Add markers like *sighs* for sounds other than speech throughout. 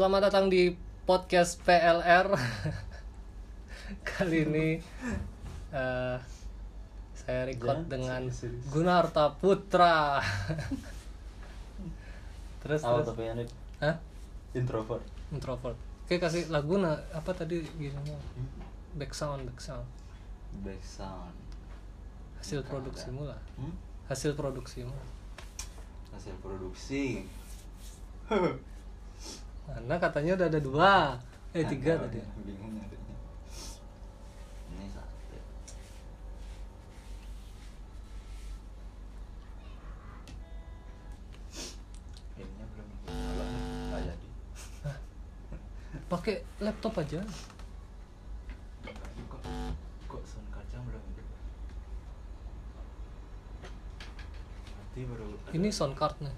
Selamat datang di podcast PLR. *laughs* Kali ini eh, saya record Jangan, dengan serius. Gunarta Putra. terus Apa terus. Hah? introvert? Introvert. Oke kasih lagu nah apa tadi gini back sound back sound Back sound. hasil Nggak produksimu lah Hmm? hasil produksimu Hasil produksi. *laughs* Anda katanya udah ada dua eh tiga Ada, tadi Bingung nyarinya. Ini satu. Ininya belum. Nggak jadi. pakai laptop aja Kok kok sound kacang belum baru ini sound cardnya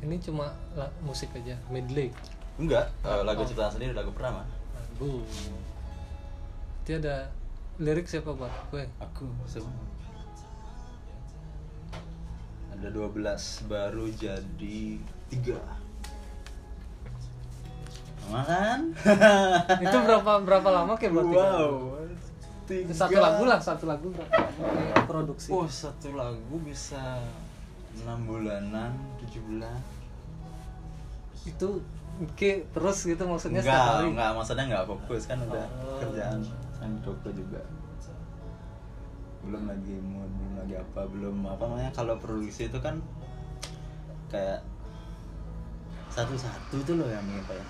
ini cuma la- musik aja medley Enggak, eh, lagu Oh. ciptaan sendiri lagu pertama. lagu nanti ada lirik siapa buat gue Aku semua. Ada 12 baru jadi 3. Sama kan? *laughs* itu berapa berapa lama kayak buat tiga lagu? Wow. Tiga. satu lagu lah satu lagu berapa lama produksi Oh, satu lagu bisa 6 bulanan, 7 bulan. itu Oke, terus gitu maksudnya setiap enggak, hari enggak, maksudnya enggak fokus kan udah Oh. kerjaan yang toko juga. Belum lagi mood, belum lagi apa, belum apa namanya kalau produksi itu kan kayak satu-satu tuh loh yang apa ya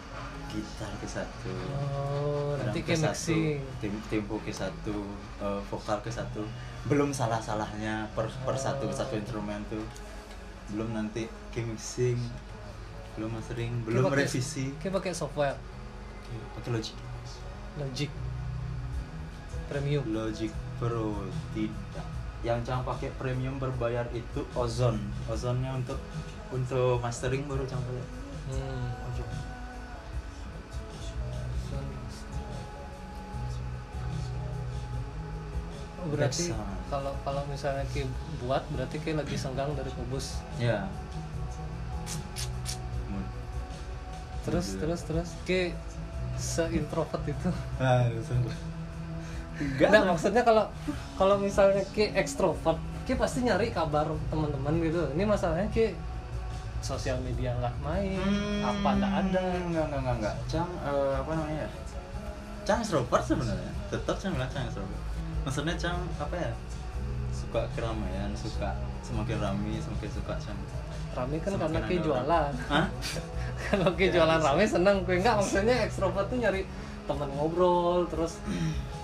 gitar ke satu oh nanti ke satu, tim tempo ke satu eh, vokal ke satu belum salah salahnya per per satu satu instrumen tuh belum nanti ke mixing belum mastering belum pakai- revisi kayak pakai software pakai logic Logic Premium Logic Pro tidak. Yang jangan pakai premium berbayar itu Ozone. Ozone-nya untuk untuk mastering baru jangan pakai. hmm. Oh, berarti sound. Kalau kalau misalnya Ki buat berarti Ki lagi senggang dari kubus Ya. terus Iya. terus terus Ki seintrovert itu Nah, Enggak. Nggak, maksudnya kalau kalau misalnya Ki ekstrovert Ki pasti nyari kabar teman-teman gitu ini masalahnya Ki sosial media nggak main apa nggak ada Enggak, enggak, enggak, enggak. Cang eh, apa namanya ya? Cang extrovert sebenarnya. Tetap Cang bilang Cang extrovert. Maksudnya Cang apa ya? Suka keramaian, suka semakin ramai, semakin suka Cang. rame kan Semakin karena ada jualan. Kalau Ki Ya, jualan bisa. rame seneng. Ki enggak maksudnya ekstrovert tuh nyari teman ngobrol terus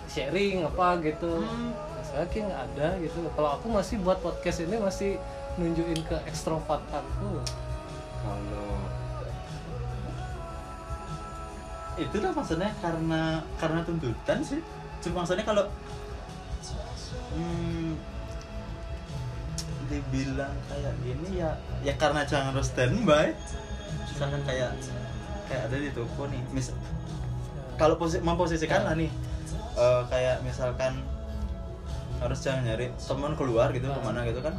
sharing apa gitu. Hmm. masalah Ki nggak ada gitu. Kalau aku masih buat podcast ini masih nunjukin ke ekstrovert aku. Kalau itu dah maksudnya karena karena tuntutan sih. Cuma maksudnya kalau hmm, dibilang kayak gini ya ya karena jangan harus standby. Misalkan kayak kayak ada di toko nih mis kalau posi memposisikan lah nih eh, kayak misalkan harus jangan nyari teman keluar gitu ke mana gitu kan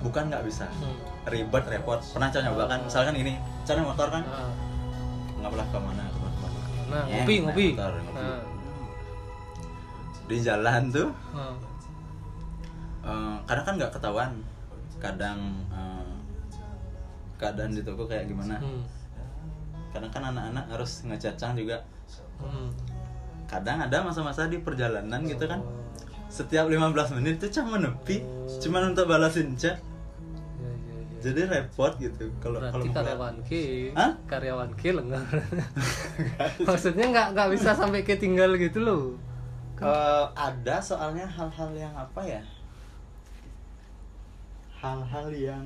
bukan nggak bisa. Hmm. ribet repot. Pernah coba nyoba kan? Misalkan ini cari motor kan? Nah, nggak boleh ke mana ke mana nah Ya, ngopi ngopi. motor, ngopi. Nah, di jalan tuh nah. eh, kadang kan nggak ketahuan kadang eh, keadaan di toko kayak gimana Hmm. kadang kan anak-anak harus ngecacang juga Hmm. kadang ada masa-masa di perjalanan gitu kan Oh. setiap 15 menit tuh cuma menepi cuman untuk balasin chat Ya, ya, ya. jadi repot gitu kalau kalau karyawan ki Hah? karyawan ki lengah *laughs* maksudnya nggak nggak bisa sampai ke tinggal gitu loh Eh, ada soalnya hal-hal yang apa ya hal-hal yang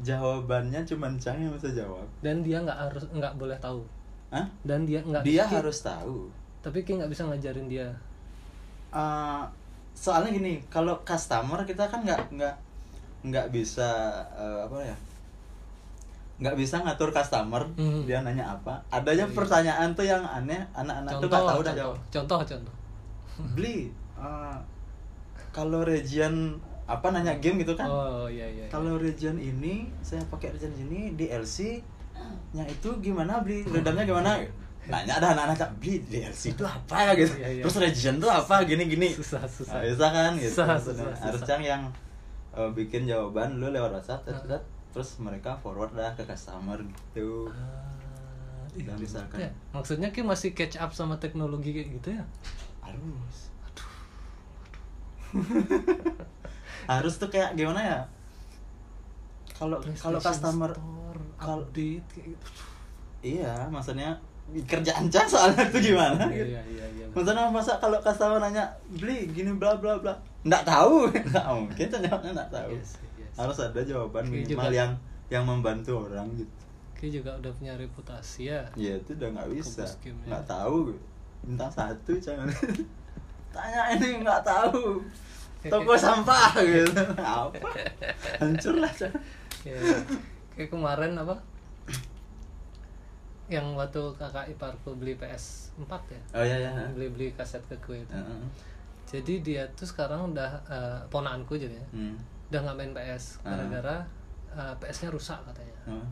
jawabannya cuman Cang yang bisa jawab. Dan dia nggak harus nggak boleh tahu. Hah? dan dia nggak dia Ki- harus tahu. Tapi ki nggak bisa ngajarin dia. Eh, soalnya gini kalau customer kita kan nggak nggak nggak bisa eh, apa ya nggak bisa ngatur customer Hmm. dia nanya apa. Adanya Iya. pertanyaan tuh yang aneh anak-anak tuh nggak tahu dah contoh, jawab. Contoh contoh. Beli uh, kalau region apa nanya game gitu kan? Oh iya iya, iya. kalau region ini saya pakai region ini DLC nya itu gimana beli redamnya gimana? Nanya ada anak-anak "Cak, beli DLC itu apa gitu. Iya, iya. terus region tuh apa? Gini gini susah susah. Nah, bisa kan? Gitu. Susah, susah, harus susah. yang yang uh, bikin jawaban lu lewat WhatsApp tet, tet, terus mereka forward dah ke customer gitu. Ah, Dan iya, misalkan- ya. maksudnya ki masih catch up sama teknologi kayak gitu ya? Harus *laughs* harus tuh kayak gimana ya? Kalau kalau customer kalau- update kayak gitu. Iya maksudnya kerjaan cah soalnya itu gimana? Iya iya iya iya. Maksudnya masa kalau customer nanya beli gini bla bla bla. Nggak tahu. *laughs* Nggak mungkin tuh jawabnya nggak tahu. Yes, yes. harus ada jawaban Oke, minimal juga. yang yang membantu orang gitu. Ki juga udah punya reputasi ya. Ya itu udah nggak bisa. ya. nggak tahu. Bintang satu jangan *laughs* tanya ini nggak tahu toko sampah gitu. Apa? Hancur lah ya. kayak kemarin apa? Yang waktu kakak iparku beli PS 4 ya? Oh iya iya. Beli beli kaset ke gue itu. Heeh. jadi dia tuh sekarang udah eh, ponaanku jadi ya. Hmm. udah nggak main PS gara-gara eh, PS-nya rusak katanya. Oh,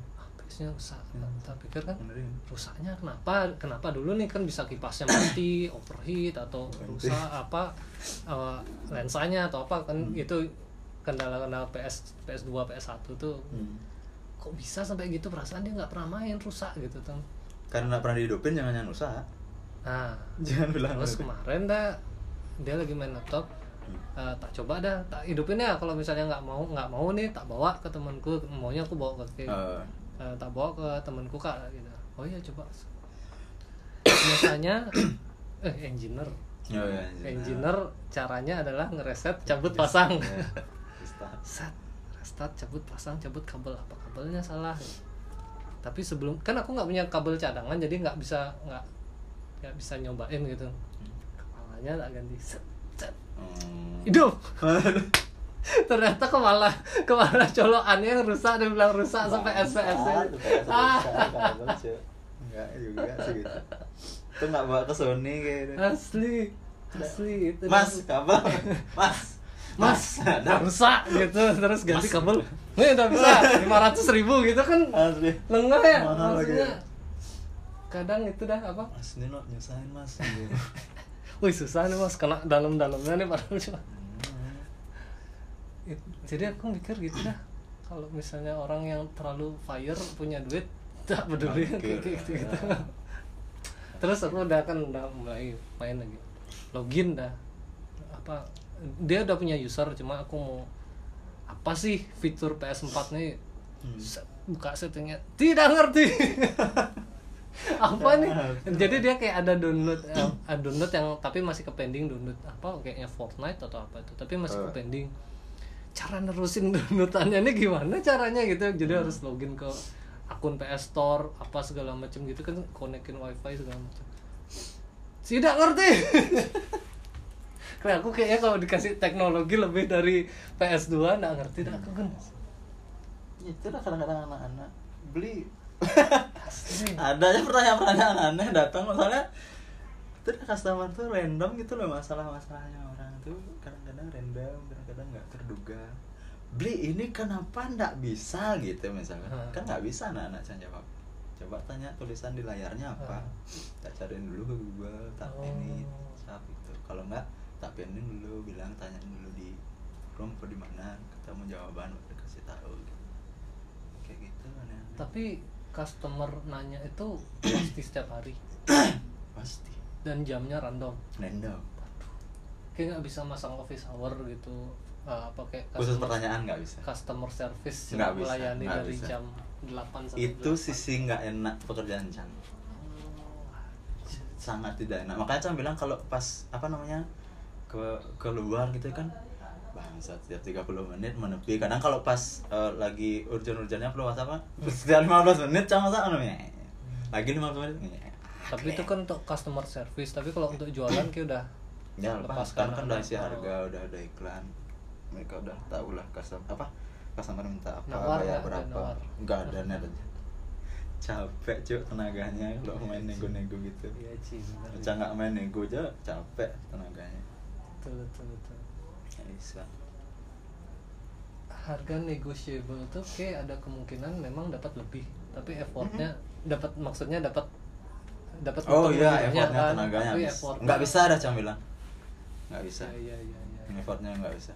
PS-nya rusak. Hmm. tak pikir kan benerin. rusaknya kenapa? Kenapa dulu nih kan bisa kipasnya mati *clears throat* overheat atau rusak apa eh, lensanya atau apa? Kan Hmm. itu kendala-kendala PS PS2 PS1 tuh Hmm. kok bisa sampai gitu? Perasaan dia nggak pernah main rusak gitu tuh karena nggak pernah dihidupin jangan yang usaha nah *laughs* jangan bilang terus kemarin dah dia lagi main laptop. Eh, tak coba dah tak hidupin ya. Kalau misalnya nggak mau nggak mau nih tak bawa ke temanku maunya aku bawa ke Eh, Eh, tak bawa ke temanku kak gitu. Oh iya coba. Biasanya *coughs* eh engineer. Oh iya, engineer. Caranya adalah ngereset cabut pasang. Ya, restart. *laughs* set restart cabut pasang cabut kabel. Apa kabelnya salah? Tapi sebelum kan aku nggak punya kabel cadangan jadi nggak bisa nggak nggak bisa nyobain gitu. Kepalanya tak ganti. Set set. Hmm. hidup *laughs* ternyata kepala kepala colokannya yang rusak dia bilang rusak sampai SPS Ah, enggak juga sih gitu. Itu nggak bawa ke Sony kayak gitu. asli asli itu. Mas kabel. Mas. Mas ada. rusak gitu. Terus ganti Mas. kabel. Nih udah bisa. lima ratus ribu gitu kan. Asli. Lengah ya Mahal maksudnya. Ya. kadang itu dah apa? Mas ini lo nyusahin mas. *laughs* Wih susah nih mas. Kena dalam-dalamnya nih padahal cuma. It- jadi aku mikir gitu dah. Kalau misalnya orang yang terlalu fire punya duit *laughs* tak peduli. Kayak gitu, gitu. terus aku udah kan udah mulai main lagi. Login dah. Apa dia udah punya user cuma aku mau apa sih fitur PS4 nih? Hmm. Buka settingnya. Tidak ngerti. *laughs* Apa nih? Jadi dia kayak ada download eh, ada download yang tapi masih ke pending download. Apa kayaknya Fortnite atau apa itu tapi masih ke Eh. pending cara nerusin *laughs* downloadannya ini gimana caranya gitu? Jadi harus login ke akun PS Store apa segala macam gitu kan konekin wifi segala macam. Tidak ngerti. Kayak aku kayaknya kalau dikasih teknologi lebih dari PS2 nggak ngerti dah aku kan. Itu lah kadang-kadang anak-anak. Beli. *laughs* Ada aja pertanyaan-pertanyaan aneh datang misalnya itu customer tuh random gitu loh masalah-masalahnya orang tuh kadang-kadang random kadang-kadang nggak terduga beli ini kenapa nggak bisa gitu misalnya Hmm. kan nggak bisa anak-anak saya jawab coba tanya tulisan di layarnya apa Hmm. tak cariin dulu ke Google tak Oh. ini sap itu kalau nggak tak pinin dulu bilang tanya dulu di room di mana ketemu jawaban udah kasih tahu gitu. kayak gitu aneh-aneh. tapi customer nanya itu *coughs* pasti setiap hari pasti dan jamnya random random kayak nggak bisa masang office hour gitu eh, apa kayak khusus pertanyaan nggak bisa? customer service Nggak bisa, melayani nggak dari bisa. jam 8 sampai itu 8. sisi nggak enak pekerjaan Chan. Sangat tidak enak. Makanya Chan bilang kalau pas apa namanya ke keluar gitu kan bangsa setiap 30 menit menepi. Kadang kalau pas eh, lagi urgent-urgentnya perlu WhatsApp kan, *laughs* setiap 15 menit Chan masa namanya lagi 15 menit "Eh, tapi itu kan untuk customer service. Tapi kalau untuk jualan kayak udah ya lepas lepaskan kan kan udah isi harga udah ada iklan. Mereka udah tahu lah customer. Apa? Customer minta apa Nawar bayar nggak? Ada berapa enggak ada net aja capek cuy tenaganya. Kalau main nego-nego gitu. Iya sih benar Cak nggak main nego aja capek tenaganya. Betul betul betul. Ya bisa. Harga negotiable tuh kayak ada kemungkinan memang dapat lebih. Tapi effortnya dapat maksudnya dapat dapat oh iya effortnya kan, tenaganya tapi habis. nggak bisa ada cang bilang nggak bisa. Iya iya iya iya. effortnya nggak bisa.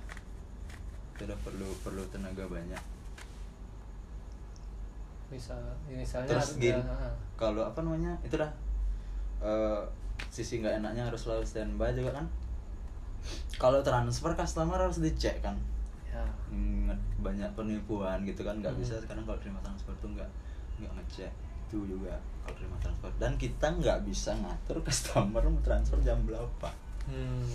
Tidak perlu perlu tenaga banyak. Misal ya misalnya terus gini kalau apa namanya itu dah eh, sisi nggak enaknya harus selalu standby juga kan? Kalau transfer customer harus dicek kan? Ya. Banyak penipuan gitu kan nggak Hmm. bisa sekarang kalau terima transfer tuh nggak nggak ngecek itu juga kalau terima transfer. Dan kita nggak bisa ngatur *laughs* customer mau transfer jam berapa. Hmm.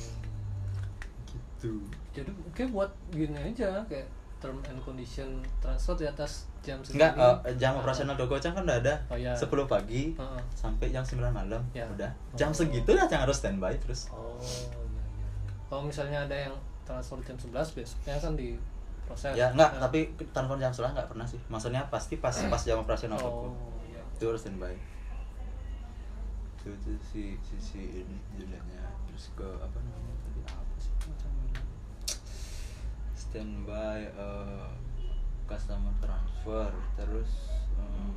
Gitu jadi mungkin buat gini aja kayak term and condition transfer di atas jam Enggak, segini. eh, jam Ah, operasional Dogocang kan udah ada Oh, iya. 10 pagi Heeh. sampai jam 9 malam Ya. udah jam Oh. segitu lah jangan harus standby terus oh iya iya iya. kalau misalnya ada yang transfer jam 11 besoknya kan di proses ya enggak Nah. tapi telepon jam 11 enggak pernah sih maksudnya pasti pas pas jam operasional oh iya itu harus standby itu, itu si sisi ini jeleknya terus ke apa namanya tadi apa sih macam bilang standby eh, customer transfer terus eh,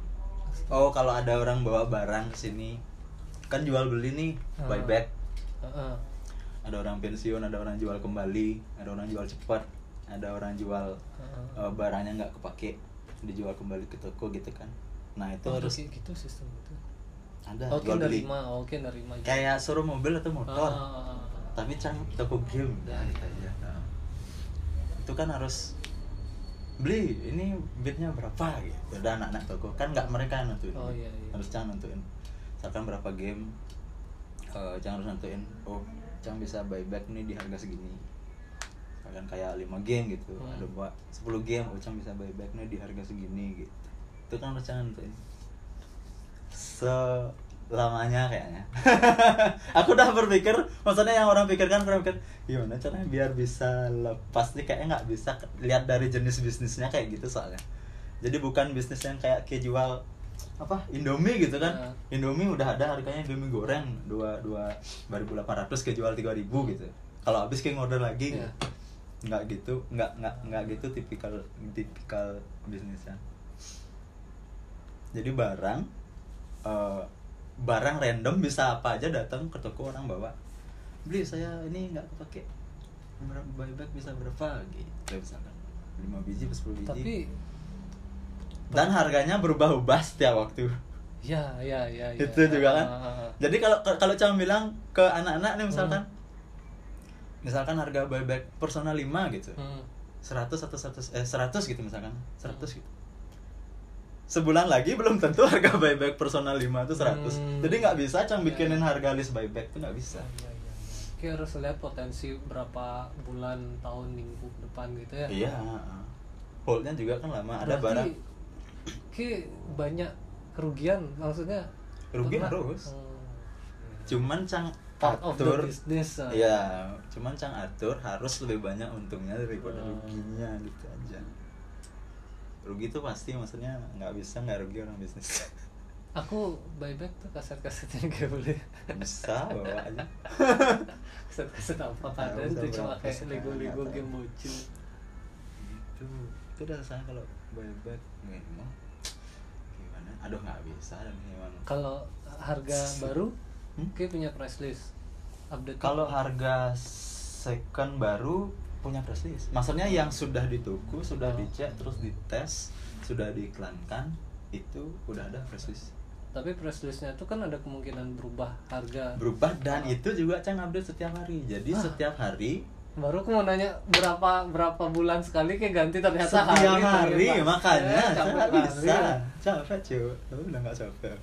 oh kalau ada orang bawa barang ke sini kan jual beli nih Ah. buyback Heeh. ada orang pensiun ada orang jual kembali ada orang jual cepat ada orang jual eh, barangnya nggak kepake dijual kembali ke toko gitu kan nah itu Oh, harus gitu sistem itu ada oke jual beli nerima oke nerima kayak suruh mobil atau motor ah, ah, ah. tapi cang toko game nah, gitu aja. Itu kan harus beli ini bitnya berapa gitu. Dan anak-anak toko kan nggak mereka yang nentuin. Oh, iya, iya. harus cang nentuin. Misalkan berapa game eh cang harus nentuin oh cang bisa buyback nih di harga segini. Misalkan kayak 5 game gitu Hmm. ada buat 10 game oh cang bisa buyback nih di harga segini gitu. Itu kan harus cang nentuin selamanya kayaknya. *laughs* Aku udah berpikir maksudnya yang orang pikirkan orang pikir gimana caranya biar bisa lepas? Nih kayaknya nggak bisa lihat dari jenis bisnisnya kayak gitu soalnya. Jadi bukan bisnis yang kayak kayak jual apa Indomie gitu kan. Nah. Indomie udah ada harganya Indomie goreng dua dua ribu delapan ratus kejual tiga ribu gitu. Kalau habis kayak ngorder lagi gitu. nggak gitu nggak nggak nggak gitu tipikal tipikal bisnisnya. Jadi barang eh, barang random bisa apa aja datang ke toko orang bawa. Beli saya ini nggak kepake. Buyback bisa berapa? Gitu misalkan. Lima biji atau sepuluh biji. Tapi dan harganya berubah-ubah setiap waktu. Ya ya ya, ya. itu juga kan? Ah, ah, ah. jadi kalau kalau cuma bilang ke anak-anak nih misalkan misalkan harga buyback personal 5 gitu. Hmm. 100 atau 100 eh 100 gitu misalkan. 100 gitu sebulan lagi belum tentu harga *laughs* buyback personal 5 itu 100 Hmm. jadi nggak bisa cang Ya, bikinin ya. harga list buyback itu nggak bisa Iya, iya, iya. Kayak harus lihat potensi berapa bulan, tahun, minggu ke depan gitu ya. iya holdnya juga kan lama ada Berarti barang kayak banyak kerugian maksudnya. Rugi pernah- harus. Hmm. cuman cang Part of the atur business. Iya, cuman cang atur harus lebih banyak untungnya daripada Hmm. ruginya gitu aja. Rugi tuh pasti maksudnya nggak bisa nggak rugi orang bisnis. *laughs* Aku buyback tuh kaset-kasetnya kayak boleh. bisa bawa aja. *laughs* Kaset-kaset apa ada itu cuma kayak Lego-Lego nggak game bocil. Gitu. Itu udah saya kalau buyback memang gimana? Aduh nggak bisa dan gimana. Kalau harga baru, Hmm? kayak punya price list. Update. Kalau harga second baru punya price list. Maksudnya yang sudah di toko, sudah Oh. dicek, terus dites, sudah diiklankan, itu udah ada list. tapi listnya itu kan ada kemungkinan berubah harga. berubah dan Ah. itu juga Cang update setiap hari jadi Ah. setiap hari Baru aku mau nanya berapa berapa bulan sekali kayak ganti ternyata setiap hari, ternyata. makanya Eh, capek bisa capek cuy tapi udah nggak capek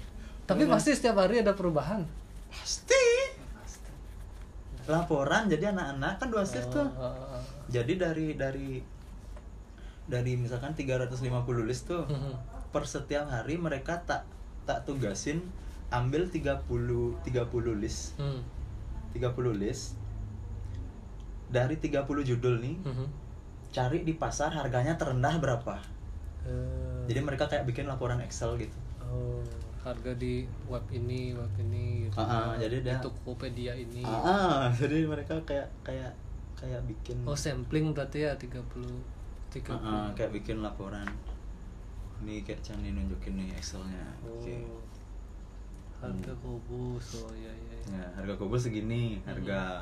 Tapi pasti setiap hari ada perubahan. pasti laporan jadi anak-anak kan dua shift tuh oh, oh, oh. jadi dari dari dari misalkan 350 list tuh Mhm. per setiap hari mereka tak tak tugasin ambil 30 30 list Hmm. 30 list dari 30 judul nih Mhm. cari di pasar harganya terendah berapa Eh, jadi mereka kayak bikin laporan Excel gitu oh harga di web ini web ini gitu. Ah, ah, jadi di Tokopedia ini. Ah, ah, jadi mereka kayak kayak kayak bikin oh sampling berarti ya 30 30 Ah, ah, kayak bikin laporan. Ini kayak Chan nih nunjukin nih Excelnya. Oh. Harga kubus oh iya iya ya harga kubus segini harga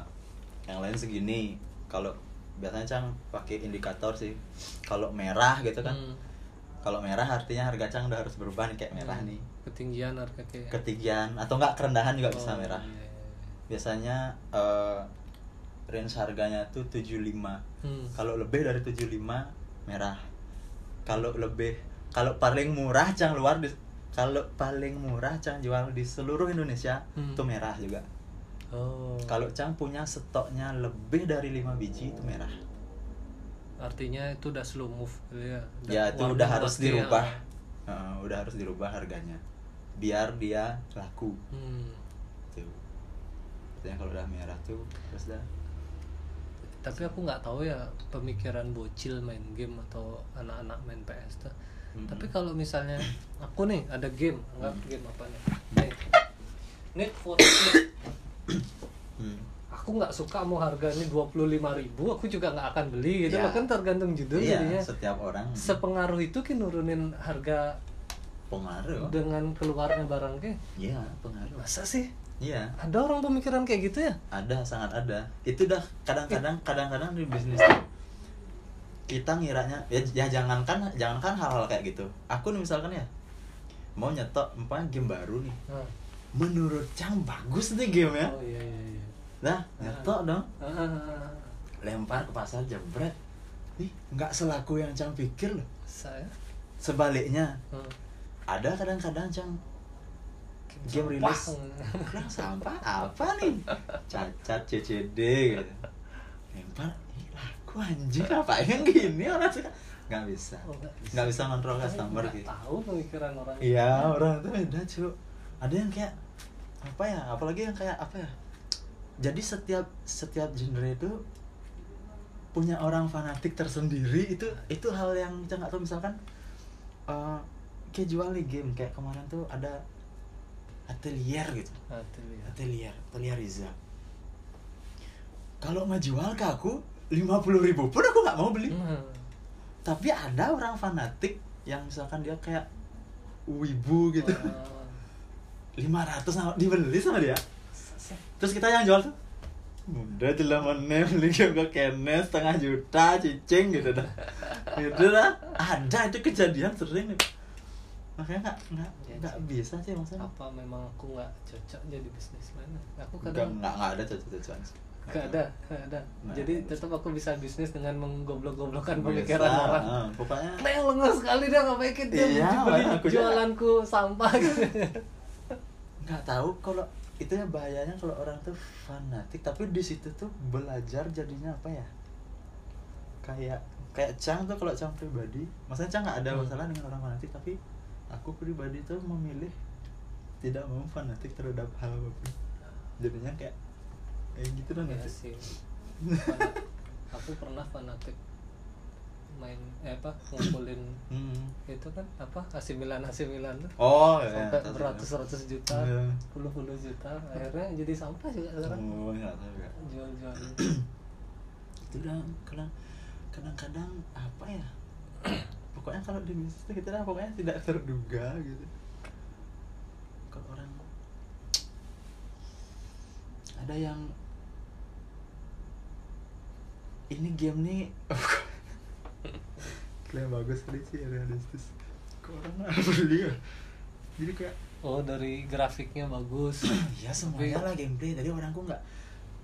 yang lain segini. Kalau biasanya Cang pakai indikator sih. Kalau merah gitu kan. Hmm. kalau merah artinya harga Cang udah harus berubah nih kayak merah Hmm. nih ketinggian harga kayak ketinggian atau enggak kerendahan juga bisa Oh, merah. iya, iya. biasanya eh, range harganya tuh 75 Hmm. kalau lebih dari 75 merah. Kalau lebih kalau paling murah cang luar di kalau paling murah cang jual di seluruh Indonesia Hmm. itu merah juga. Oh. Kalau cang punya stoknya lebih dari 5 biji itu merah. Artinya itu udah slow move ya? Ya itu udah harus ya. dirubah. Heeh, udah harus dirubah harganya biar dia laku. Hmm. tuh Artinya kalau udah merah tuh terus dah. Tapi aku nggak tahu ya pemikiran bocil main game atau anak-anak main PS tuh. Mm-mm. tapi kalau misalnya aku nih ada game anggap Hmm. game apa nih? Nih Need for Speed Hmm. aku nggak suka mau harganya dua puluh ribu aku juga nggak akan beli gitu. Ya. kan tergantung judul iya jadinya. setiap orang. Sepengaruh itu kan nurunin harga pengaruh. Dengan keluarnya barang ke? Iya pengaruh. Masa sih? Iya. Ada orang pemikiran kayak gitu ya? Ada sangat ada. Itu dah kadang-kadang kadang-kadang di bisnis kita ngiranya ya, ya jangankan jangankan hal-hal kayak gitu. Aku nih misalkan ya mau nyetok umpamanya game baru nih. Nah. menurut Cang bagus nih game ya oh iya iya iya. Nah nyetok dong. Ah. lempar ke pasar jebret. Nih nggak selaku yang Cang pikir loh. Saya? Sebaliknya hmm. Ada kadang-kadang Cang. Game rilis kurang sampah apa nih? Cacat CCD gitu. Lempar ih laku anjing. Apa yang gini orang suka nggak bisa. Oh, nggak bisa. nggak bisa ngontrol Saya customer gitu. tahu pemikiran orang iya orang itu beda cuy ada yang kayak apa ya apalagi yang kayak apa ya jadi setiap setiap genre itu punya orang fanatik tersendiri itu itu hal yang kita nggak tahu. Misalkan eh kayak jual nih game kayak kemarin tuh ada atelier gitu. Itu dia. atelier atelier Riza kalau ngejual ke aku lima puluh ribu pun aku nggak mau beli. Hmm. tapi ada orang fanatik yang misalkan dia kayak wibu gitu. 500 *laughs* sama dibeli sama dia. Terus kita yang jual tuh udah jelas mana beli? Ke kene setengah juta cicing gitu dah. *laughs* Gitu dah. Ada itu kejadian sering makanya nggak nggak Ya, nggak bisa sih maksudnya. Apa memang aku nggak cocok jadi bisnismen aku nggak kadang nggak nggak ada cocok-cocokan sih. nggak ada nggak ada. Nggak jadi tetap aku bisa bisnis dengan menggoblok-goblokkan Biasa, pemikiran orang. Ah, pokoknya Nah, yang lengas sekali dia nggak bikin dia Iya, beli aku juga- jualanku sampah. Gitu nggak tahu kalau itu ya bahayanya kalau orang tuh fanatik tapi di situ tuh belajar jadinya apa ya? Kayak kayak Cang tuh kalau Cang pribadi maksudnya Cang nggak ada Hmm. masalah dengan orang fanatik tapi aku pribadi tuh memilih tidak mau fanatik terhadap hal apa pun. Jadinya kayak kayak gitu kan ya sih. *laughs* Aku pernah fanatik main eh apa ngumpulin Hmm. itu kan apa AC Milan AC Milan tuh. Oh ya, sampai tahu sih. beratus-ratus juta Iya. puluh-puluh juta akhirnya jadi sampah juga sekarang. Oh ya jual-jual. Itu dah kadang kadang-kadang apa ya pokoknya kalau di bisnis itu kita dah pokoknya tidak terduga gitu. Kalau orang ada yang ini game nih. *laughs* Klaim bagus tadi sih realistis kok orang nggak beli ya? Jadi kayak oh dari grafiknya bagus. *clears throat* Ya semuanya lah gameplay. Jadi orang kok nggak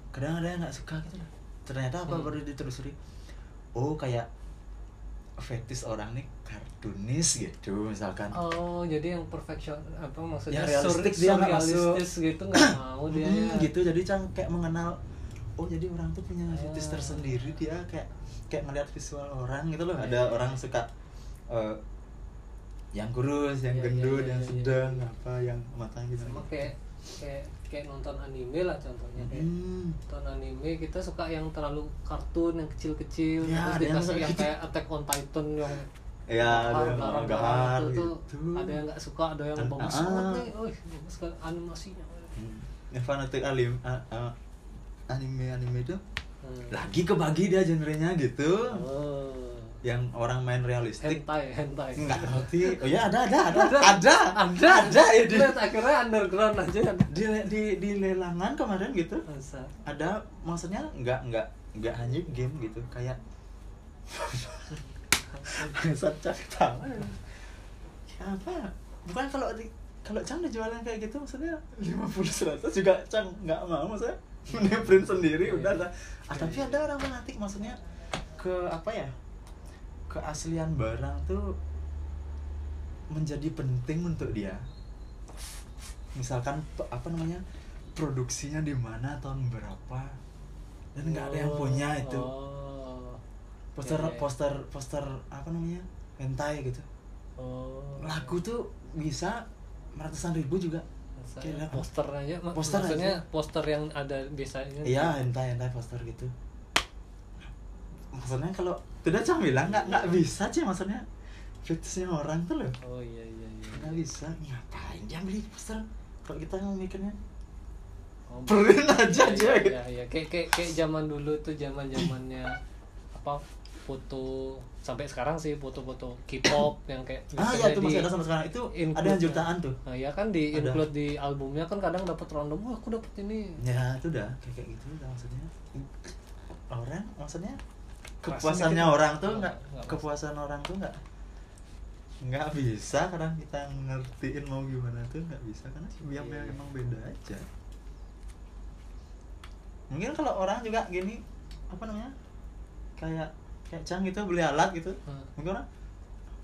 kadang ada yang nggak suka gitu. Lah ternyata apa Hmm. baru ditelusuri? Oh kayak fetis orang nih kartunis gitu misalkan. Oh jadi yang perfection apa maksudnya Ya, realistik dia nggak surrealistis gitu nggak *clears throat* mau dia Hmm, gitu jadi cang kayak mengenal oh jadi orang tuh punya fetis Ah. tersendiri dia kayak kayak ngeliat visual orang gitu loh. Iya, ada iya, orang suka eh, yang kurus yang Iya, iya, gendut iya, yang iya, sedang iya. apa yang matanya gitu sama kayak kayak kayak nonton anime lah contohnya kayak Hmm. nonton anime kita suka yang terlalu kartun yang kecil-kecil Ya, terus yang dikasih kayak yang gitu. kayak Attack on Titan yang ya ada yang tuh gitu ada yang nggak suka ada yang bagus ah. banget nih oh bagus sekali animasinya Hmm. yang fanatik alim a- a- anime anime itu Hmm. lagi kebagi dia genrenya gitu oh. Yang orang main realistik. Hentai hentai. Nggak ngerti. Oh ya ada ada ada. Ada. ada. Ada. Ada ya di akhirnya underground aja. Ada di, di, di lelangan kemarin gitu Masa? ada maksudnya nggak nggak nggak hanya game gitu kayak Sacak tahu apa bukan kalau di kalau Cang udah jualan kayak gitu maksudnya 50 100 juga Cang nggak mau maksudnya. Mending print sendiri Iya. udah lah. Ah, tapi ada orang fanatik maksudnya ke apa ya keaslian barang tuh menjadi penting untuk dia misalkan apa namanya produksinya di mana tahun berapa dan nggak ada yang punya itu oh. poster iya. poster poster apa namanya hentai gitu oh. lagu tuh bisa ratusan ribu juga Gila. poster aja Poster maksudnya aja. poster yang ada biasanya iya hentai hentai poster gitu maksudnya kalau tidak cang bilang nggak nggak bisa sih maksudnya. Fetishnya orang tuh loh. Oh iya iya iya. Nggak bisa. Ngapain dia beli poster kalau kita mau mikirnya. Oh, *laughs* print aja aja iya, gitu iya, iya. kayak kayak kayak zaman dulu tuh zaman zamannya apa foto sampai sekarang sih foto-foto K-pop *coughs* yang kayak ah ya itu masih ada sampai sekarang. Itu ada yang jutaan tuh. Nah, ya kan di Ada. include di albumnya kan kadang dapat random, wah aku dapat ini. ya itu udah kayak kayak gitu udah maksudnya. Orang maksudnya kepuasannya dikit. orang tuh Nggak- kepuasan orang tuh nggak nggak bisa karena kita ngertiin mau gimana tuh nggak bisa karena biar iya. emang beda aja mungkin kalau orang juga gini apa namanya kayak kayak cang gitu beli alat gitu Hmm. mungkin orang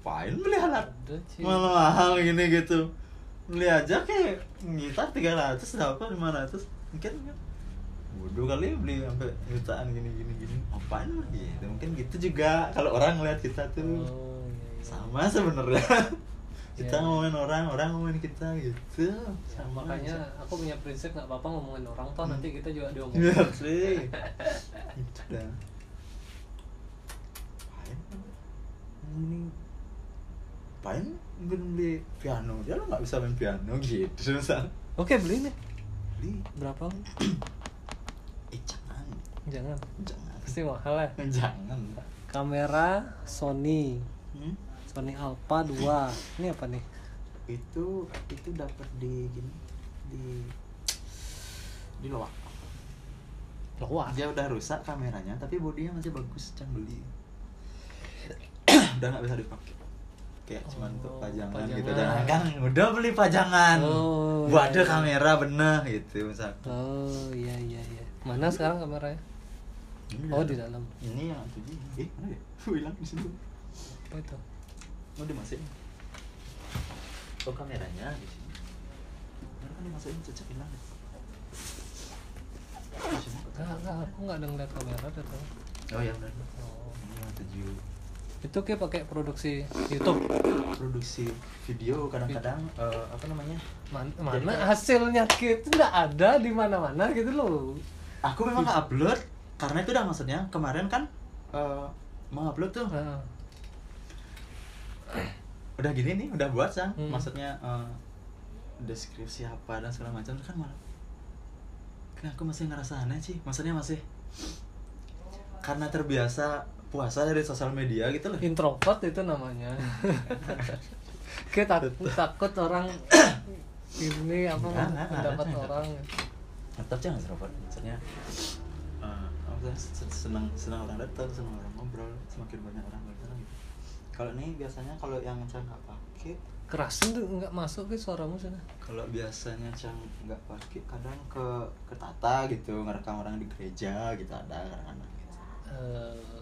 apain beli alat sih. mahal mahal gini gitu beli aja kayak gitar 300 dapat 500 mungkin kan bodoh kali beli sampai jutaan gini gini gini apaan mah gitu mungkin gitu juga kalau orang ngeliat kita tuh Oh, iya, iya. sama sebenarnya *laughs* kita Iya. ngomongin orang orang ngomongin kita gitu Ya, sama makanya aja. aku punya prinsip nggak apa-apa ngomongin orang toh Hmm. nanti kita juga *laughs* diomongin. sih *laughs* itu dah ini Pain belum beli piano dia lo nggak bisa main piano gitu misal Oke beli nih. beli Berapa? *clears throat* eh jangan Jangan. jangan Pasti mahal ya. jangan. Kamera Sony. hmm? Sony Alpha 2. Ini apa nih? itu itu dapat di gini di di loak Loa. dia udah rusak kameranya tapi bodinya masih bagus jangan beli udah nggak bisa dipakai kayak cuman untuk Oh, pajangan, pajangan. gitu dan kan udah beli pajangan Oh, buat ada iya, iya. kamera bener gitu misalkan Oh iya iya iya. Mana sekarang kameranya? Ini Oh di dalam. ini yang tujuh eh mana ya Oh, *laughs* hilang di situ Apa itu? oh dimasukin oh kameranya di sini mana kan dimasukin cecek hilang. Enggak, enggak, aku nggak ada ngeliat kamera dah tuh. oh ya benar Oh. ini yang tujuh Itu kayak pakai produksi YouTube. produksi video kadang-kadang eh, apa namanya Man- Jadi mana kayak- hasilnya gitu nggak ada di mana-mana gitu loh. Aku memang nggak upload karena itu udah maksudnya kemarin kan eh, mau upload tuh Heeh. udah gini nih udah buat sang Hmm. maksudnya eh, deskripsi apa dan segala macam kan malah kan aku masih ngerasa aneh sih maksudnya masih karena terbiasa puasa dari sosial media gitu loh introvert itu namanya. *laughs* Kita takut, takut orang *coughs* ini apa pendapat enggak. orang. Tetap jangan introvert maksudnya eh, apa sih, sen- senang senang orang datang senang orang ngobrol semakin banyak orang datang gitu. Kalau ini biasanya kalau yang Cang nggak pakai Kerasin tuh nggak masuk ke suaramu sana. kalau biasanya Cang nggak pakai kadang ke ke Tata gitu ngerekam orang di gereja gitu ada kadang-kadang gitu. Eh,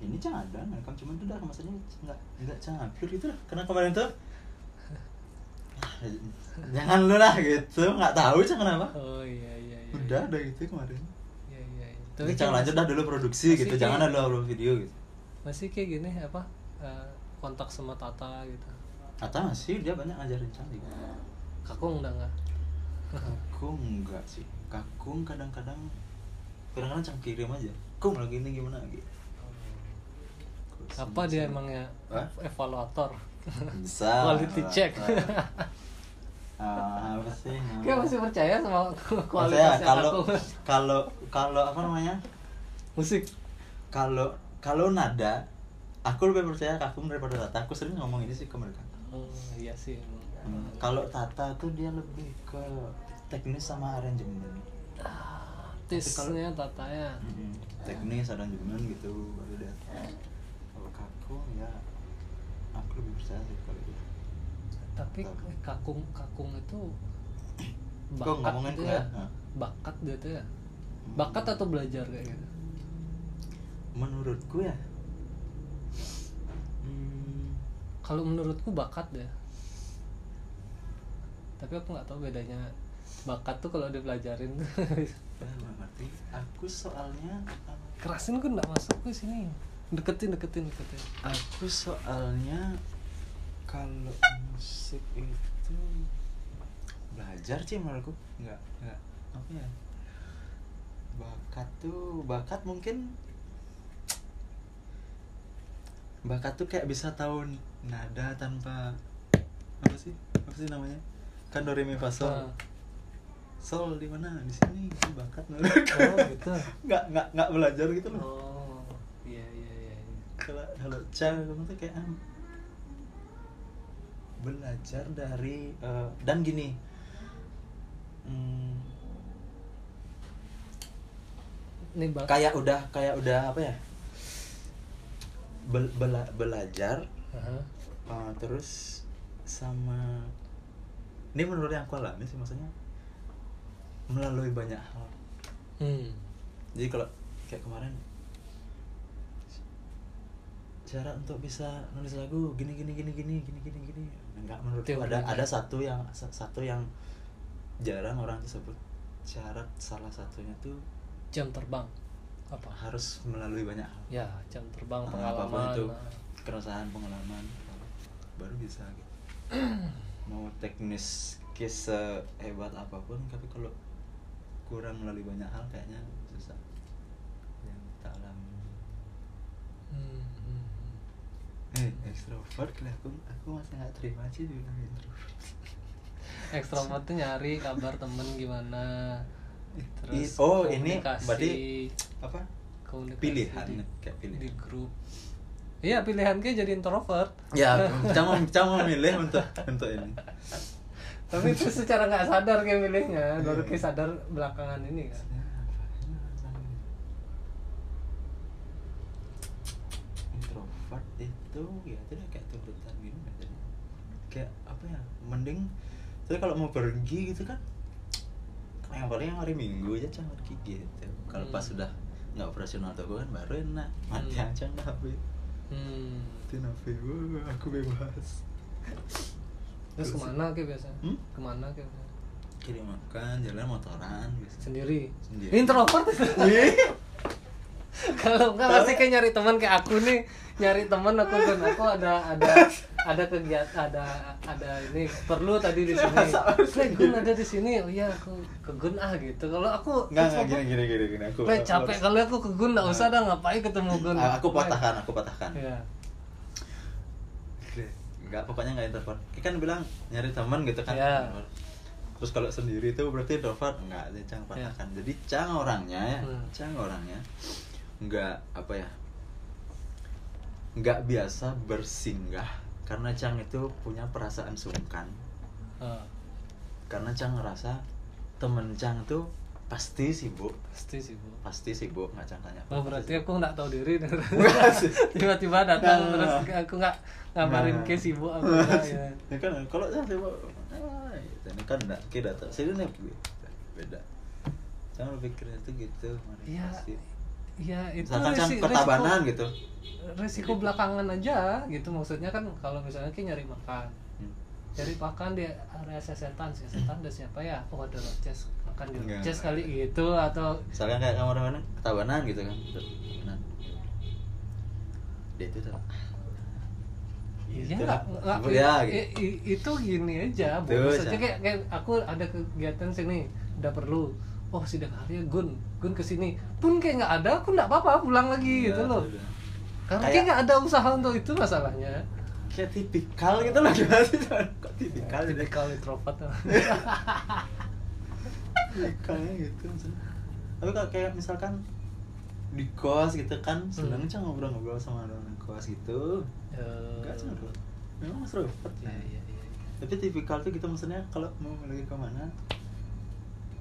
ini Cang ada ngerekam cuman itu dah maksudnya nggak nggak Cang upload gitu lah karena kemarin tuh *laughs* "Ah, jangan lu lah gitu nggak tahu Cang kenapa. Oh iya iya udah ada gitu kemarin Iya iya. iya. Tapi Cang lanjut dah dulu produksi masih gitu kayak- jangan ada upload video gitu Masih kayak gini apa? eh, kontak sama Tata gitu. Tata masih dia banyak ngajarin juga Kakung udah nggak? Kakung enggak sih Kakung kadang-kadang kadang-kadang Cang kirim aja Kung lagi ini gimana gitu apa dia emangnya Hah? evaluator bisa *laughs* quality check Ah, apa sih Kayak masih percaya sama kualitasnya kalau aku. kalau kalau apa namanya? Musik. Kalau kalau nada aku lebih percaya Kagum daripada Tata. Aku sering ngomong ini sih ke mereka. Oh, iya sih. Hmm, kalau Tata tuh dia lebih ke teknis sama aransemen artisnya tatanya Mm-mm. teknis aransemen gitu. Baru dia kalau Kagum ya aku lebih percaya sih kalau tapi kakung kakung itu ngomongin gitu ya. Ya? Bakat gitu ya. Bakat atau belajar kayak gitu? Menurutku ya. Hmm, kalau menurutku bakat deh tapi aku nggak tahu bedanya bakat tuh kalau dipelajarin tuh. Ya nggak ngerti. Aku soalnya kerasin kan nggak masuk ke sini. Deketin deketin deketin. aku soalnya kalau musik itu belajar sih menurutku nggak nggak. Apa ya? Bakat tuh bakat mungkin bakat tuh kayak bisa tahu nada tanpa apa sih? Apa sih namanya? Kan do re mi fa sol. Sol di mana? Di sini itu bakat menurutku oh gitu. *laughs* Nggak nggak nggak belajar gitu loh. Oh iya iya iya iya. kalau kalau cara kamu tuh kayak ah, belajar dari eh, dan gini hmm, kayak udah kayak udah apa ya Bel- bela- belajar Aha. eh, terus sama ini menurut yang aku alami sih maksudnya melalui banyak hal hmm. jadi kalau kayak kemarin cara untuk bisa nulis lagu gini gini gini gini gini gini gini enggak menurutku ada ada satu yang sa- satu yang jarang orang tersebut. Syarat salah satunya tuh jam terbang. Apa? harus melalui banyak hal. Ya jam terbang Nah, pengalaman. itu nah. keresahan pengalaman baru bisa gitu. *clears throat* Mau teknis kisah hebat apa pun tapi kalau kurang melalui banyak hal kayaknya susah. Yang tak alami. Hmm. Eh ekstrovert lah aku aku masih nggak terima sih dibilang introvert. *laughs* Ekstrovert tuh nyari kabar temen gimana? I- oh, ini berarti apa? Komunikasi pilihan di, kayak di pilihan grup. Iya pilihan kayak jadi introvert. Ya *laughs* jangan jangan memilih untuk untuk ini. Tapi itu secara nggak sadar kayak milihnya. Baru kayak sadar belakangan ini kan introvert itu ya itu udah kayak tuntutan gitu biasanya kayak apa ya mending tapi kalau mau pergi gitu kan *tsk* yang paling yang hari minggu aja cuma pergi gitu. Kalau pas Hmm. sudah nggak operasional tuh kan baru enak. Mati Hmm. aja nggak HP hmm. itu wah aku bebas. Terus ke mana kayak biasa Hmm? ke mana kayak biasa kirim makan jalan motoran gitu sendiri, Sendiri. introvert itu kalau enggak pasti kayak nyari teman kayak aku nih. Nyari teman aku kan aku ada ada ada kegiatan ada ada ini. Perlu tadi di sini. Gun ada di sini. Oh iya aku ke Gun ah gitu. Kalau aku nggak nggak gini gini gini gini. Aku capek kalau aku ke Gun nggak usah dah ngapain ketemu Gun? Ah, aku patahkan aku patahkan. Iya. nggak pokoknya nggak introvert. Kita kan bilang nyari teman gitu kan. Iya. terus kalau sendiri itu berarti introvert? Nggak jadi cang Iya. patahkan. Jadi cang orangnya ya Hmm. cang orangnya nggak apa ya nggak biasa bersinggah karena cang itu punya perasaan sungkan. Ah, karena cang ngerasa temen cang tuh pasti sibuk. Pasti sih bu pasti sibuk nggak cang tanya. Oh berarti aku nggak tahu diri. *laughs* tiba-tiba datang Nah. terus aku nggak ngabarin Nah. ke sibuk aku nggak, ya. ya kan kalau saya sibuk gitu. ini kan enggak kita datang sini nih beda. Jangan pikirnya itu gitu mari Iya, pasti. Iya itu misalkan resi- ketabanan resiko, gitu. resiko belakangan aja gitu. Maksudnya kan kalau misalnya kita nyari makan. Hmm. cari makan di area sesetan. Sesetan ada siapa ya? Oh ada Roces makan di Enggak. Roces kali gitu atau misalkan kayak kamu mana ketabanan gitu kan. Ketabanan dia itu tuh. Iya Gitu nggak lah. nggak ya gitu. itu gini aja. Maksudnya Cang. kayak, kayak aku ada kegiatan sini. Udah perlu oh sidang hari Gun. Gun ke sini pun kayak nggak ada aku nggak apa-apa pulang lagi gitu Iya, loh. sudah. karena Kayak- nggak ada usaha untuk itu masalahnya. Kayak tipikal gitu loh *laughs* gimana sih? Kok tipikal gitu? tipikal introvert tipikalnya gitu tapi kalau kayak misalkan di kos gitu kan seneng Hmm. cang ngobrol-ngobrol sama orang kos gitu. Enggak cang bro memang seru banget ya, ya, ya. tapi tipikal tuh gitu maksudnya kalau mau lagi ke mana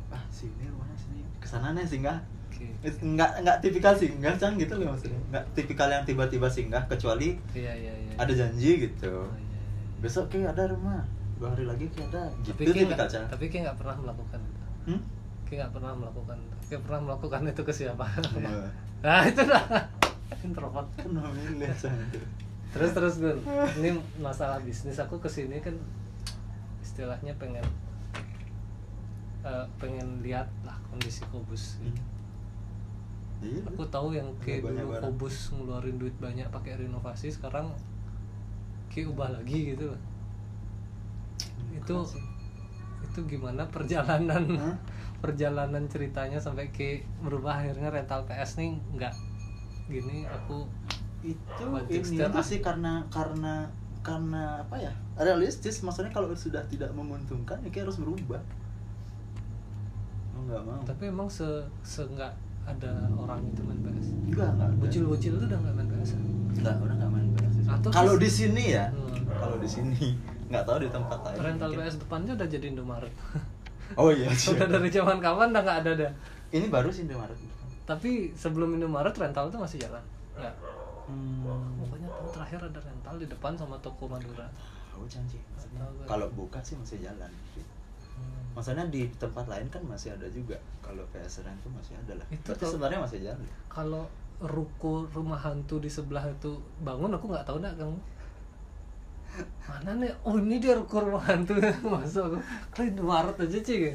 ah sini rumahnya sini ke sana nih singgah. It- nggak nggak tipikal singgah cang gitu loh maksudnya nggak tipikal yang tiba-tiba singgah kecuali Iya iya iya. ada janji gitu Oh, iya, iya. besok kayak ada rumah dua hari lagi kayak ada gitu Tapi kayak tipikal cang tapi kayak nggak pernah melakukan hmm? Kayak nggak pernah melakukan. Kayak pernah melakukan itu ke siapa? Nah *laughs* itu dah introvert. Terus terus gun. Ini masalah bisnis aku ke sini kan istilahnya pengen eh, pengen lihat lah kondisi Kobus. Hmm. Iya, Aku tahu yang kayak dulu. Kobus ngeluarin duit banyak pakai renovasi sekarang kayak ubah lagi gitu loh. Itu Keren sih. itu gimana perjalanan Hah? *laughs* perjalanan ceritanya sampai ke berubah akhirnya rental PS nih nggak gini aku itu ini itu sih karena karena karena apa ya realistis maksudnya kalau sudah tidak menguntungkan ya kayak harus berubah nggak mau. Tapi emang se se nggak ada orang itu main PS enggak enggak ada. bocil-bocil itu udah nggak main PS enggak orang nggak main PS. Atau kalau di sini ya Hmm. kalau di sini nggak tahu di tempat lain rental mungkin. PS depannya udah jadi Indomaret. Oh iya *laughs* udah dari zaman kapan udah nggak ada dah ini baru sih Indomaret. Tapi sebelum Indomaret rental tuh masih jalan? Nggak? Hmm. pokoknya tahun terakhir ada rental di depan sama toko Madura. Tahu janji kalau buka sih masih jalan. Hmm. Maksudnya di tempat lain kan masih ada juga. Kalau PS Rent tuh masih ada lah. Itu berarti sebenarnya masih jalan. Kalau ruko rumah hantu di sebelah itu bangun aku nggak tahu dah kang mana nih? Oh ini dia ruko rumah hantu. *laughs* Masuk aku. Kalau Indomaret aja sih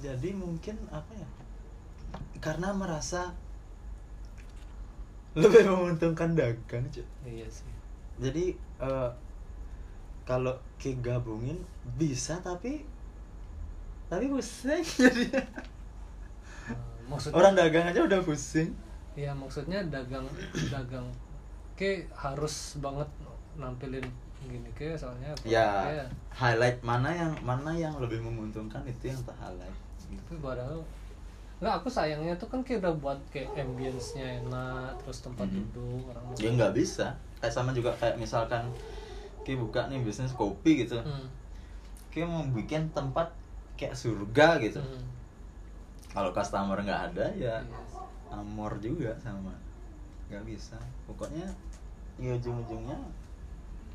jadi mungkin apa ya? Karena merasa lebih menguntungkan dagang cuy iya sih. Jadi eh, kalau ke gabungin bisa tapi tapi pusing *laughs* jadi. Eh, maksudnya orang dagang aja udah pusing. Ya maksudnya dagang dagang. Ke harus banget nampilin gini ke soalnya ya produknya. highlight mana yang mana yang lebih menguntungkan itu yang tak highlight tapi padahal nggak aku sayangnya tuh kan kayak udah buat kayak ambience-nya enak terus tempat Mhm. duduk orang ya nggak bisa. Kayak sama juga kayak misalkan Ki buka nih bisnis kopi gitu. Hmm. Ki mau bikin tempat kayak surga gitu. Hmm. kalau customer nggak ada ya Iya. amor juga sama. Nggak bisa. Pokoknya ya ujung-ujungnya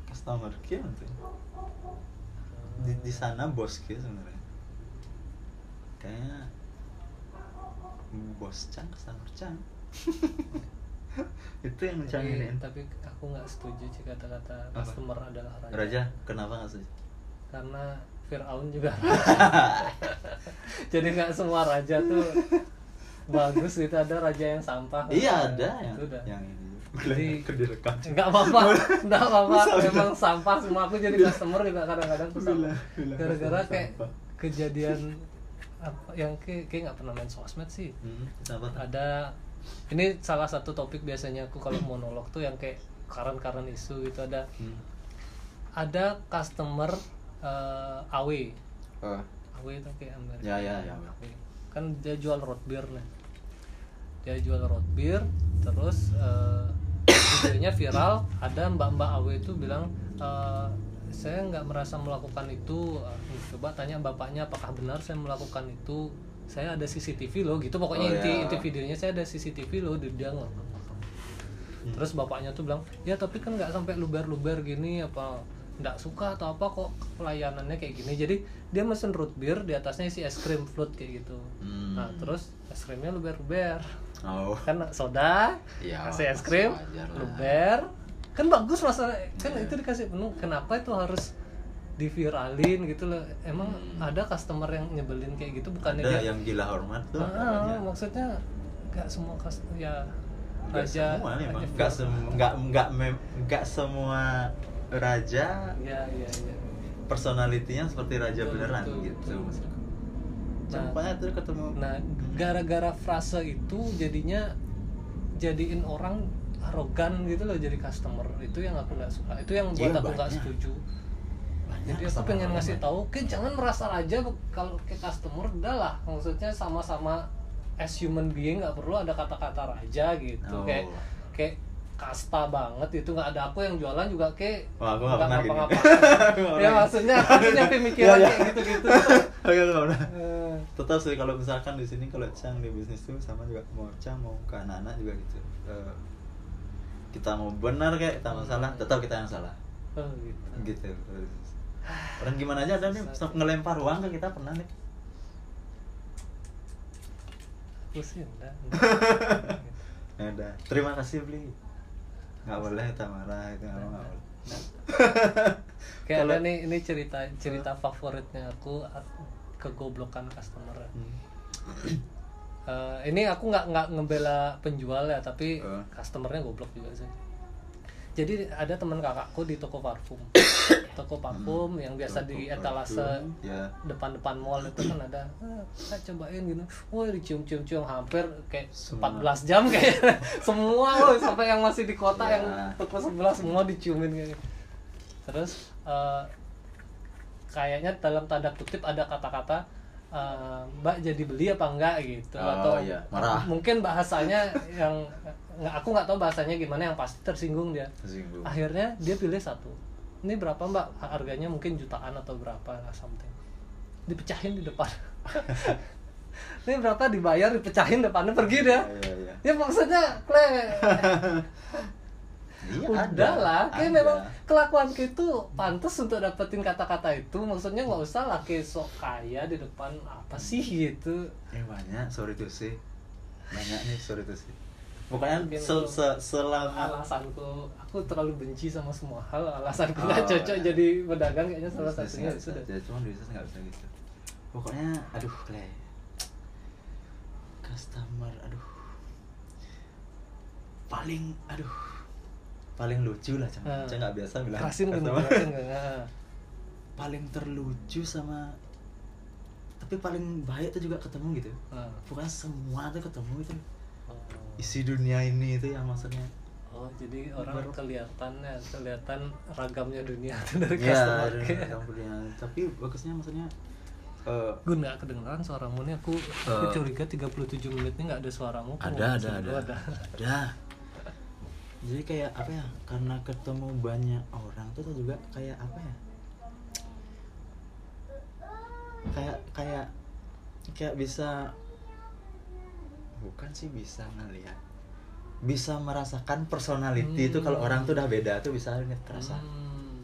customer Ki nanti. Di, di sana bos Ki sebenarnya. Kayaknya bos Cang customer Cang *laughs* itu yang Cang ini. tapi aku nggak setuju sih kata-kata Apa? customer adalah raja, Raja kenapa nggak sih karena Fir'aun juga. *laughs* Jadi nggak semua raja tuh bagus gitu ada raja yang sampah. Iya ada yang itu udah. yang ini. Jadi- *laughs* nggak apa-apa nggak apa-apa. Bisa, bisa. emang sampah semua aku jadi customer juga kadang-kadang tuh gara-gara kayak sampah. kejadian apa yang kayak kayak nggak pernah main sosmed sih. Hmm, ada ini salah satu topik biasanya aku kalau monolog tuh yang kayak karen-karen isu gitu ada. Hmm. ada customer eh, AW Oh, AW itu kayak Amerika Ya, ya, ya. AW. kan dia jual root beer nih dia jual root beer terus eh, *coughs* videonya viral ada mbak-mbak AW itu bilang eh, saya nggak merasa melakukan itu coba tanya bapaknya apakah benar saya melakukan itu saya ada CCTV loh gitu pokoknya Oh, inti ya. inti videonya saya ada CCTV loh dia dia ngomong Hmm. terus bapaknya tuh bilang ya tapi kan nggak sampai luber-luber gini apa nggak suka atau apa kok pelayanannya kayak gini jadi dia mesen root beer di atasnya isi es krim float kayak gitu Hmm. nah terus es krimnya luber-luber Oh. kan soda Ya, kasih es krim luber kan bagus masalah kan itu dikasih penuh kenapa itu harus diviralin gitu loh emang Hmm. ada customer yang nyebelin kayak gitu bukannya Ada dia yang gila hormat tuh Ah, namanya. maksudnya nggak semua kas ya Nggak raja semua Nggak film. sem- nggak nggak nggak semua raja ya ya ya personalitinya seperti raja Betul, beneran betul, gitu. betul. maksudku. Nah, tuh ketemu nah gara-gara frase itu jadinya jadiin orang arogan gitu loh jadi customer. Itu yang aku nggak suka. Itu yang buat Iya, aku nggak setuju. Banyak jadi aku pengen ngasih tahu oke jangan merasa aja bu- kalau ke customer udah lah. Maksudnya sama-sama as human being nggak perlu ada kata-kata raja gitu. Oh. kayak kayak kasta banget itu nggak ada aku yang jualan juga kayak Wah, aku nggak pernah *laughs* Aku nggak ya pernah. maksudnya aku pemikiran Iya, iya. kayak gitu-gitu. Oke, *laughs* aku nggak pernah. Eh, tetap sih kalau misalkan di sini kalau Cang di bisnis tuh sama juga mau Cang mau ke anak-anak juga gitu. Eh, kita mau benar kayak kita mau salah tetap kita yang salah. Oh, gitu. gitu. Orang gimana aja ada nih stop ngelempar uang ke kita pernah nih. Aku sih enggak, *laughs* ya udah terima kasih beli nggak boleh kita marah itu nggak boleh *laughs* kayak ada nih ini cerita cerita favoritnya aku kegoblokan customer Hmm. Eh, ini aku nggak nggak ngebela penjual ya tapi Eh. customernya goblok juga sih jadi ada teman kakakku di toko parfum *coughs* toko parfum yang biasa di Toko etalase parfum, ya. depan-depan mall itu kan ada ah, kita cobain gitu wah dicium-cium-cium hampir kayak Semua. 14 jam kayak *laughs* semua loh sampai yang masih di kota Ya. yang toko sebelah semua diciumin kayak gitu. terus eh, kayaknya dalam tanda kutip ada kata-kata eh, Mbak jadi beli apa enggak gitu Oh, atau iya. Marah. mungkin bahasanya yang nggak aku nggak tahu bahasanya gimana yang pasti tersinggung dia. Tersinggung. akhirnya dia pilih satu. Ini berapa mbak? Harganya mungkin jutaan atau berapa lah something. Dipecahin di depan. *laughs* Ini berapa dibayar dipecahin depannya pergi dia. Iya, iya. ya maksudnya kle Iya, udah ada, lah kayak memang kelakuan itu pantas untuk dapetin kata-kata itu. Maksudnya nggak usah lah kayak sok kaya di depan apa sih gitu. Eh banyak, sorry tuh sih. Banyak nih, sorry tuh sih. Pokoknya Mungkin se selama alasanku aku terlalu benci sama semua hal alasanku Oh, nggak cocok iya. jadi pedagang kayaknya salah satunya sudah Jadi cuma bisnis nggak bisa gitu. Pokoknya, aduh, le. Customer, aduh. Paling, aduh. Paling lucu lah, cuma Hmm. nggak biasa bilang. kerasin customer. kerasin *laughs* Nah. paling terlucu sama tapi paling baik tuh juga ketemu gitu Nah. pokoknya semua tuh ketemu itu Oh. Isi dunia ini itu yang maksudnya Oh, jadi orang Baru- kelihatan ya, kelihatan ragamnya dunia itu dari ya customer dunia tapi bagusnya maksudnya eh, Gue nggak kedengeran suaramu nih, aku, aku Eh. curiga 37 menit ini nggak ada suaramu. Ada ada ada sendiri? ada jadi kayak apa ya karena ketemu banyak orang tuh juga kayak apa ya kayak kayak kayak bisa bukan sih bisa ngelihat. Bisa merasakan personality itu kalau orang tuh udah beda tuh bisa terasa Hmm.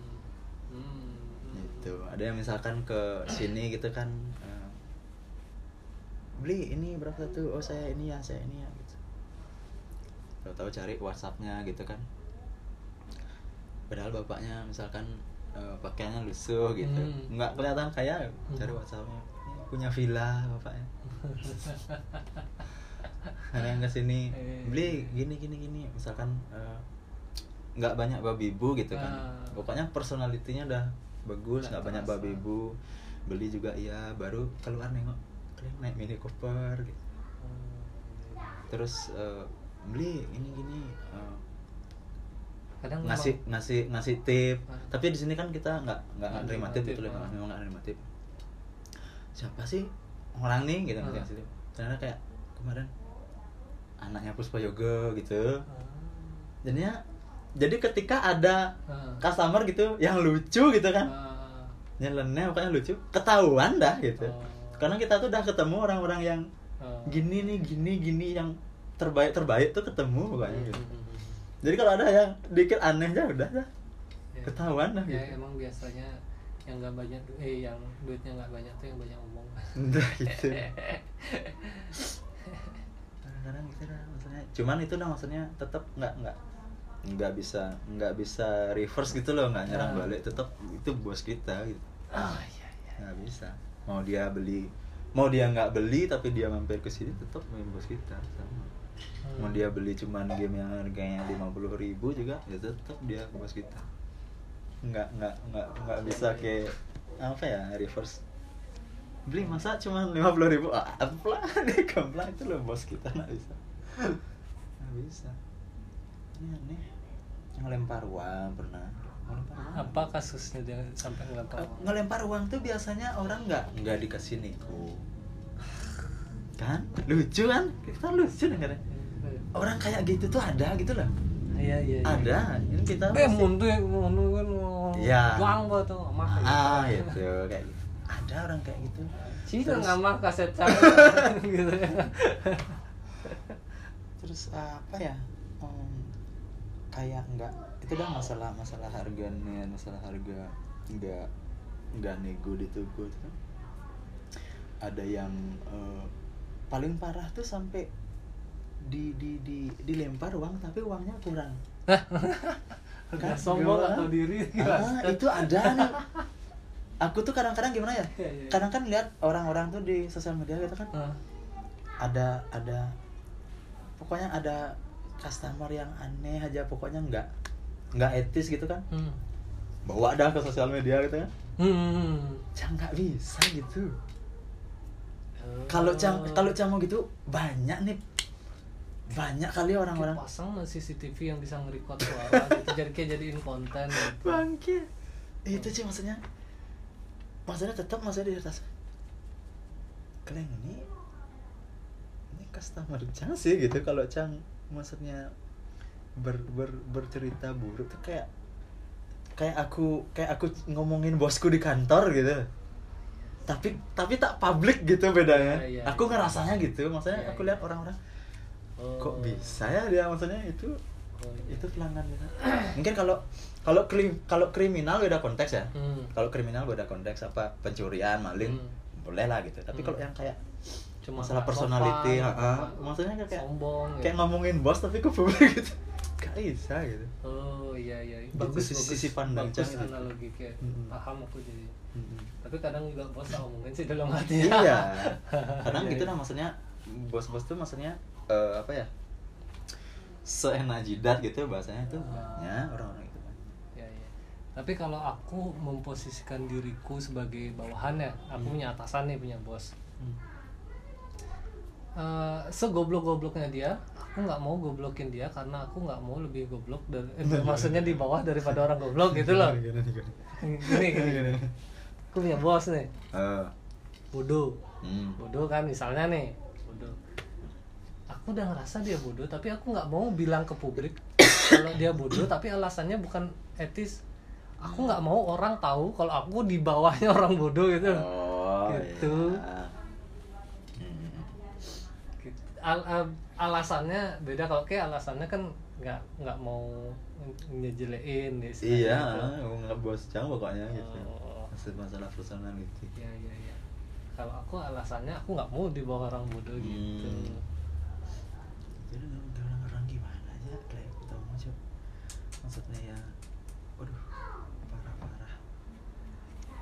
Hmm. gitu. Ada yang misalkan ke sini gitu kan eh, beli ini berapa satu oh saya ini ya saya ini ya gitu. Tahu-tahu cari WhatsAppnya gitu kan. Padahal bapaknya misalkan eh, pakaiannya lusuh gitu. Hmm. nggak kelihatan kaya cari Hmm. WhatsAppnya. "Ini punya villa bapaknya *laughs* ada yang ke sini Eh. beli gini gini gini. Misalkan eh, nggak banyak babi ibu gitu kan. Ah. pokoknya personalitinya udah bagus nggak banyak babi ibu. Beli juga iya. Baru keluar nengok kalian naik mini cooper gitu terus eh, beli ini gini eh, Kadang ngasih memang- ngasih ngasih tip. Ah. tapi di sini kan kita nggak nggak nerima tip tip, betul ah. memang nggak nerima tip. Siapa sih orang nih? Gitu Ah. ngasih tip. Ternyata kayak kemarin anaknya Puspa Yoga gitu Ah. jadinya jadi ketika ada Ah. customer gitu yang lucu gitu kan Ah. nyeleneh pokoknya lucu ketahuan dah gitu karena kita tuh udah ketemu orang-orang yang gini nih gini gini yang terbaik terbaik tuh ketemu pokoknya gitu Hmm. jadi kalau ada yang dikit aneh aja udah dah Ya. ketahuan dah ya gitu emang biasanya yang nggak banyak eh yang duitnya nggak banyak tuh yang banyak omong Udah gitu *laughs* kadang-kadang gitu dah maksudnya. Cuman itu dah maksudnya tetap nggak nggak. Nggak bisa nggak bisa reverse gitu loh nggak nyerang Ah. balik tetap itu bos kita gitu. Ah iya iya. Nggak bisa. Mau dia beli mau dia nggak beli tapi dia mampir ke sini tetap main bos kita sama. Mau dia beli cuman game yang harganya lima puluh ribu juga ya tetap dia bos kita. Nggak nggak nggak nggak bisa kayak apa ya reverse beli masa cuman lima puluh ribu? Ah apa dia gamblang. Itu loh bos kita nggak bisa. Nggak bisa. Ini aneh ngelempar uang pernah? Ngelempar uang. Apa kasusnya dia sampai ngelempar Eh, ngelempar uang tuh biasanya orang nggak nggak dikasih niku. *sighs* Kan? Lucu kan? Kita lucu dengarnya orang kayak gitu tuh ada gitu loh. Iya iya iya. ada. Ini kita eh masih- mundur mundur kan Iya. juang apa tuh mah ah gitu kayak gitu ada orang kayak gitu. Sih Terus- nggak mah kaset *laughs* gitu. Ya terus apa ya? Em, kayak nggak itu dah masalah masalah harganya masalah harga nggak nggak nego di toko itu kan. Ada yang eh, paling parah tuh sampai di di di dilempar uang tapi uangnya kurang. Nggak sombong Gimana? atau diri? Ah, itu ada nih aku tuh kadang-kadang gimana ya? Iya, iya. kadang kan lihat orang-orang tuh di sosial media gitu kan. Nah, ada ada pokoknya ada customer yang aneh aja pokoknya nggak nggak etis gitu kan. Hmm. bawa dah ke sosial media gitu kan. Hmm. cang nggak bisa gitu. Kalau cang kalau cang mau gitu banyak nih. Banyak kali orang-orang. pasang CCTV yang bisa nge-record suara gitu jadi kayak jadiin konten gitu. bangke itu sih maksudnya maksudnya tetap maksudnya di atas kalian ini ini customer cang sih gitu kalau cang maksudnya ber, ber, bercerita buruk tuh kayak kayak aku kayak aku ngomongin bosku di kantor gitu tapi tapi tak publik gitu bedanya Iya, iya, aku iya. ngerasanya gitu maksudnya Iya, aku iya. lihat orang-orang Oh. kok bisa ya dia maksudnya itu. Itu pelanggan gitu. mungkin kalau kalau krim kalau kriminal beda konteks ya Hmm. kalau kriminal beda konteks apa pencurian maling Hmm. boleh lah gitu tapi Hmm. kalau yang kayak Cuma masalah personality apa, maksudnya kayak sombong kayak gitu. ngomongin bos tapi ke publik *laughs* gitu gak bisa gitu Oh iya iya Gitu, bagus sisi- bagus sisi pandang bagus gitu. analogi kayak Mm-mm. paham aku jadi Mm-mm. tapi kadang juga bos ngomongin sih dalam hati iya *laughs* kadang Iya, gitu iya. nah maksudnya bos-bos tuh maksudnya eh, apa ya seenak jidat gitu bahasanya tuh ya orang-orang itu kan Ya, ya. Tapi kalau aku memposisikan diriku sebagai bawahan ya, aku Hmm. punya atasan nih, punya bos. Hmm. Eh, segoblok-gobloknya dia, aku nggak mau goblokin dia karena aku nggak mau lebih goblok dari, *laughs* eh, maksudnya di bawah daripada orang goblok gitu loh. Gimana? Gini, gini. Aku punya bos nih, Eh, bodoh, hmm. bodoh kan misalnya nih, bodoh. Aku udah ngerasa dia bodoh, tapi aku nggak mau bilang ke publik *coughs* kalau dia bodoh, tapi alasannya bukan etis. Aku nggak mau orang tahu kalau aku di bawahnya orang bodoh gitu. Oh, Gitu. iya. Hmm. Gitu. Al- al- alasannya beda kalau kayak alasannya kan nggak nggak mau ngejelein deh Iya, gitu. mau ngebos jang pokoknya gitu. Oh. Masalah masalah personality. Iya iya iya. Kalau aku alasannya aku nggak mau di bawah orang bodoh gitu. Jadi orang-orang gimana aja kayak kita mau coba. Maksudnya ya, waduh, parah-parah.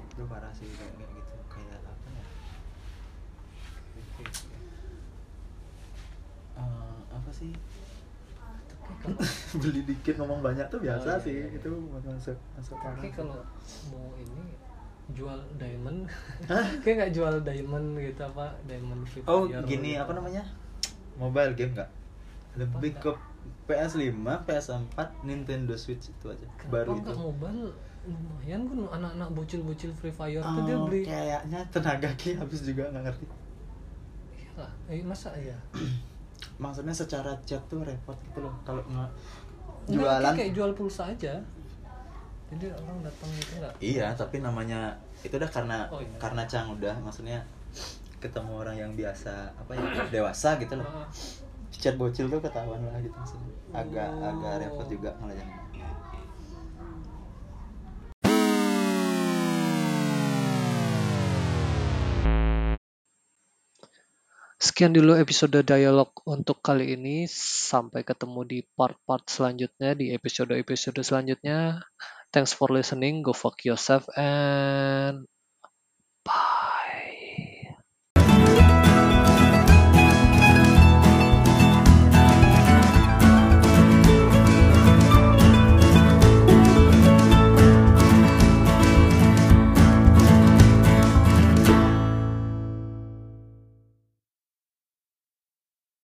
Itu parah sih kayak gitu. Kayak apa ya? Eh, apa sih? Tapi Beli dikit ngomong banyak tuh biasa Oh, iya, sih. iya, iya. Itu masuk masuk parah. Sih. kalau mau ini jual diamond, *laughs* kayak nggak jual diamond gitu apa diamond Free Oh, gini gitu. apa namanya? Mobile game nggak? Lebih ke Apa PS5, PS4, Nintendo Switch itu aja. Kenapa Baru itu. mobile lumayan kan anak-anak bocil-bocil Free Fire tuh dia Oh, beli kayaknya tenaga ki habis juga nggak ngerti. iya lah eh, masa ya *clears throat* Maksudnya secara chat tuh repot gitu loh kalau nggak Nggak, jualan. kayak jual pulsa aja jadi orang datang gitu nggak Iya, tapi namanya itu udah karena Oh, iya. karena Cang udah maksudnya ketemu orang yang biasa apa ya dewasa gitu loh. Chat bocil tuh ketahuan lah gitu maksudnya. Agak Oh. agak repot juga ngelayan. Sekian dulu episode dialog untuk kali ini. Sampai ketemu di part-part selanjutnya, di episode-episode selanjutnya. Thanks for listening. Go fuck yourself and